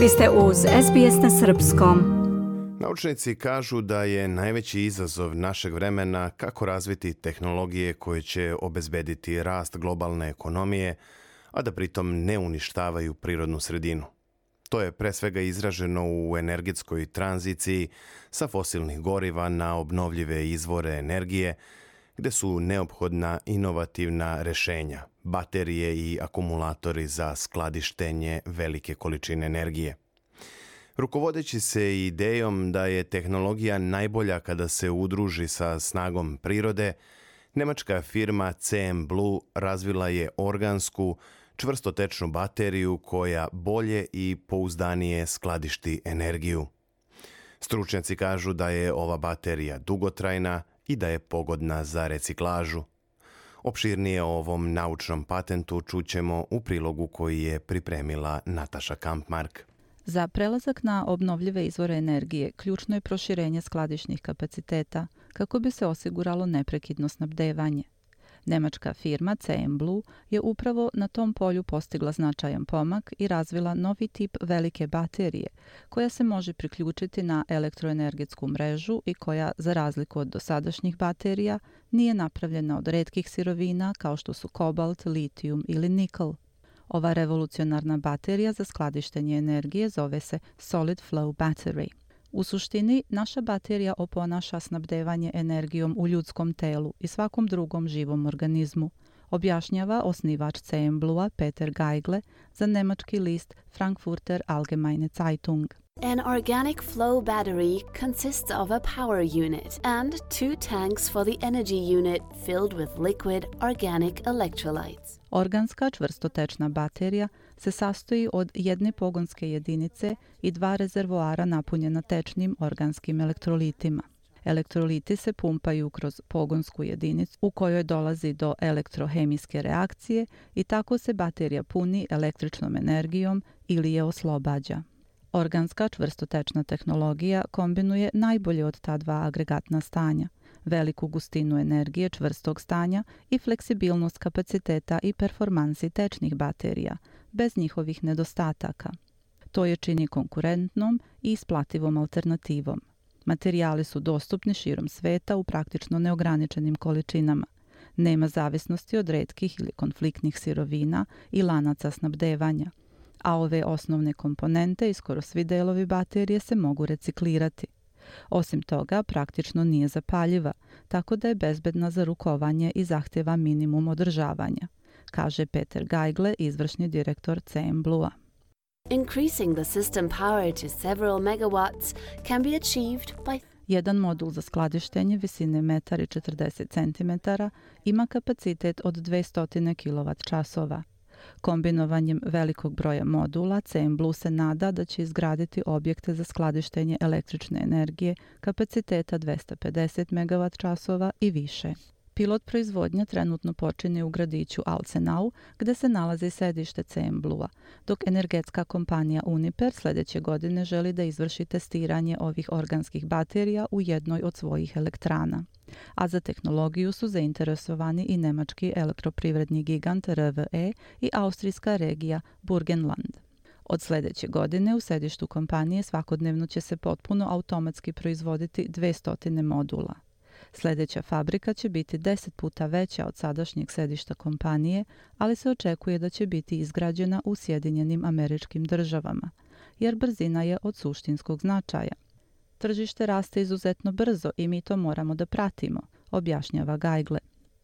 Vi ste uz SBS na Srpskom. Naučnici kažu da je najveći izazov našeg vremena kako razviti tehnologije koje će obezbediti rast globalne ekonomije, a da pritom ne uništavaju prirodnu sredinu. To je pre svega izraženo u energetskoj tranziciji sa fosilnih goriva na obnovljive izvore energije, gde su neophodna inovativna rešenja, baterije i akumulatori za skladištenje velike količine energije. Rukovodeći se idejom da je tehnologija najbolja kada se udruži sa snagom prirode, nemačka firma CM Blue razvila je organsku, čvrstotečnu bateriju koja bolje i pouzdanije skladišti energiju. Stručnjaci kažu da je ova baterija dugotrajna i da je pogodna za reciklažu. Opširnije o ovom naučnom patentu čućemo u prilogu koji je pripremila Nataša Kampmark. Za prelazak na obnovljive izvore energije ključno je proširenje skladišnih kapaciteta kako bi se osiguralo neprekidno snabdevanje. Nemačka firma CM Blue je upravo na tom polju postigla značajan pomak i razvila novi tip velike baterije koja se može priključiti na elektroenergetsku mrežu i koja, za razliku od dosadašnjih baterija, nije napravljena od redkih sirovina kao što su kobalt, litijum ili nikl. Ova revolucionarna baterija za skladištenje energije zove se Solid Flow Battery. U suštini, naša baterija oponaša snabdevanje energijom u ljudskom telu i svakom drugom živom organizmu, objašnjava osnivač CM Blue Peter Geigle za nemački list Frankfurter Allgemeine Zeitung. An organic flow battery consists of a power unit and two tanks for the energy unit filled with liquid organic electrolytes. Organska čvrstotečna baterija se sastoji od jedne pogonske jedinice i dva rezervoara napunjena tečnim organskim elektrolitima. Elektroliti se pumpaju kroz pogonsku jedinicu u kojoj dolazi do elektrohemijske reakcije i tako se baterija puni električnom energijom ili je oslobađa. Organska čvrstotečna tehnologija kombinuje najbolje od ta dva agregatna stanja, veliku gustinu energije čvrstog stanja i fleksibilnost kapaciteta i performansi tečnih baterija, bez njihovih nedostataka. To je čini konkurentnom i isplativom alternativom. Materijali su dostupni širom sveta u praktično neograničenim količinama. Nema zavisnosti od redkih ili konfliktnih sirovina i lanaca snabdevanja – a ove osnovne komponente i skoro svi delovi baterije se mogu reciklirati. Osim toga, praktično nije zapaljiva, tako da je bezbedna za rukovanje i zahtjeva minimum održavanja, kaže Peter Geigle, izvršni direktor CM Blue-a. Increasing the system power to several megawatts can be achieved by Jedan modul za skladištenje visine 1,40 cm ima kapacitet od 200 kWh. Kombinovanjem velikog broja modula, CM Blue se nada da će izgraditi objekte za skladištenje električne energije kapaciteta 250 MW časova i više. Pilot proizvodnja trenutno počinje u gradiću Alcenau, gde se nalazi sedište CM dok energetska kompanija Uniper sljedeće godine želi da izvrši testiranje ovih organskih baterija u jednoj od svojih elektrana a za tehnologiju su zainteresovani i nemački elektroprivredni gigant RWE i austrijska regija Burgenland. Od sljedeće godine u sedištu kompanije svakodnevno će se potpuno automatski proizvoditi 200 modula. Sljedeća fabrika će biti 10 puta veća od sadašnjeg sedišta kompanije, ali se očekuje da će biti izgrađena u Sjedinjenim američkim državama, jer brzina je od suštinskog značaja – Tržište raste izuzetno brzo i mi to moramo da pratimo, objašnjava Gajgle.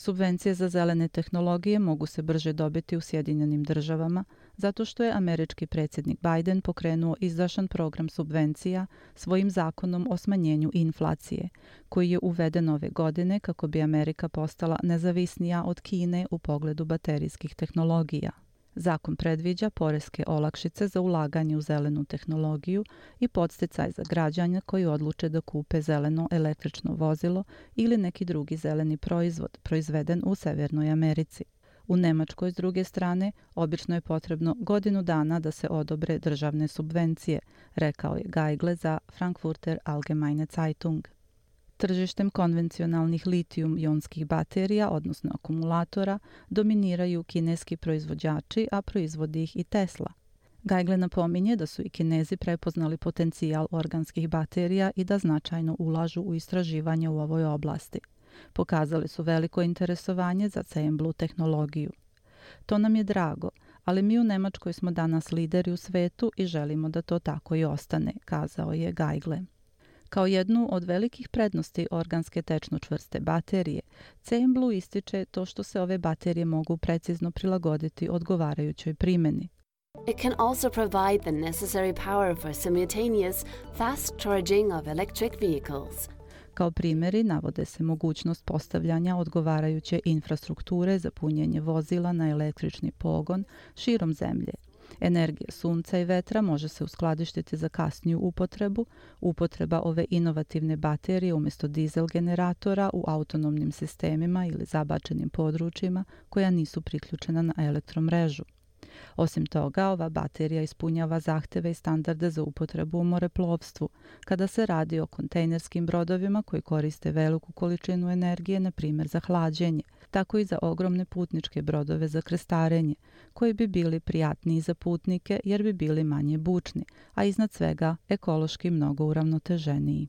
Subvencije za zelene tehnologije mogu se brže dobiti u Sjedinjenim državama zato što je američki predsjednik Biden pokrenuo izdašan program subvencija svojim zakonom o smanjenju inflacije, koji je uveden ove godine kako bi Amerika postala nezavisnija od Kine u pogledu baterijskih tehnologija. Zakon predviđa poreske olakšice za ulaganje u zelenu tehnologiju i podsticaj za građanja koji odluče da kupe zeleno električno vozilo ili neki drugi zeleni proizvod proizveden u Severnoj Americi. U Nemačkoj, s druge strane, obično je potrebno godinu dana da se odobre državne subvencije, rekao je Geigle za Frankfurter Allgemeine Zeitung. Tržištem konvencionalnih litijum-ionskih baterija, odnosno akumulatora, dominiraju kineski proizvođači, a proizvodi ih i Tesla. Gajgle napominje da su i kinezi prepoznali potencijal organskih baterija i da značajno ulažu u istraživanje u ovoj oblasti. Pokazali su veliko interesovanje za CMBlu tehnologiju. To nam je drago, ali mi u Nemačkoj smo danas lideri u svetu i želimo da to tako i ostane, kazao je Gajgle. Kao jednu od velikih prednosti organske tečno čvrste baterije, CMBlu ističe to što se ove baterije mogu precizno prilagoditi odgovarajućoj primjeni. It can also provide the necessary power for simultaneous, fast charging of electric vehicles. Kao primjeri navode se mogućnost postavljanja odgovarajuće infrastrukture za punjenje vozila na električni pogon širom zemlje. Energija sunca i vetra može se uskladištiti za kasniju upotrebu, upotreba ove inovativne baterije umjesto dizel generatora u autonomnim sistemima ili zabačenim područjima koja nisu priključena na elektromrežu. Osim toga, ova baterija ispunjava zahteve i standarde za upotrebu u moreplovstvu, kada se radi o kontejnerskim brodovima koji koriste veliku količinu energije, na primjer za hlađenje, tako i za ogromne putničke brodove za krestarenje, koji bi bili prijatniji za putnike jer bi bili manje bučni, a iznad svega ekološki mnogo uravnoteženiji.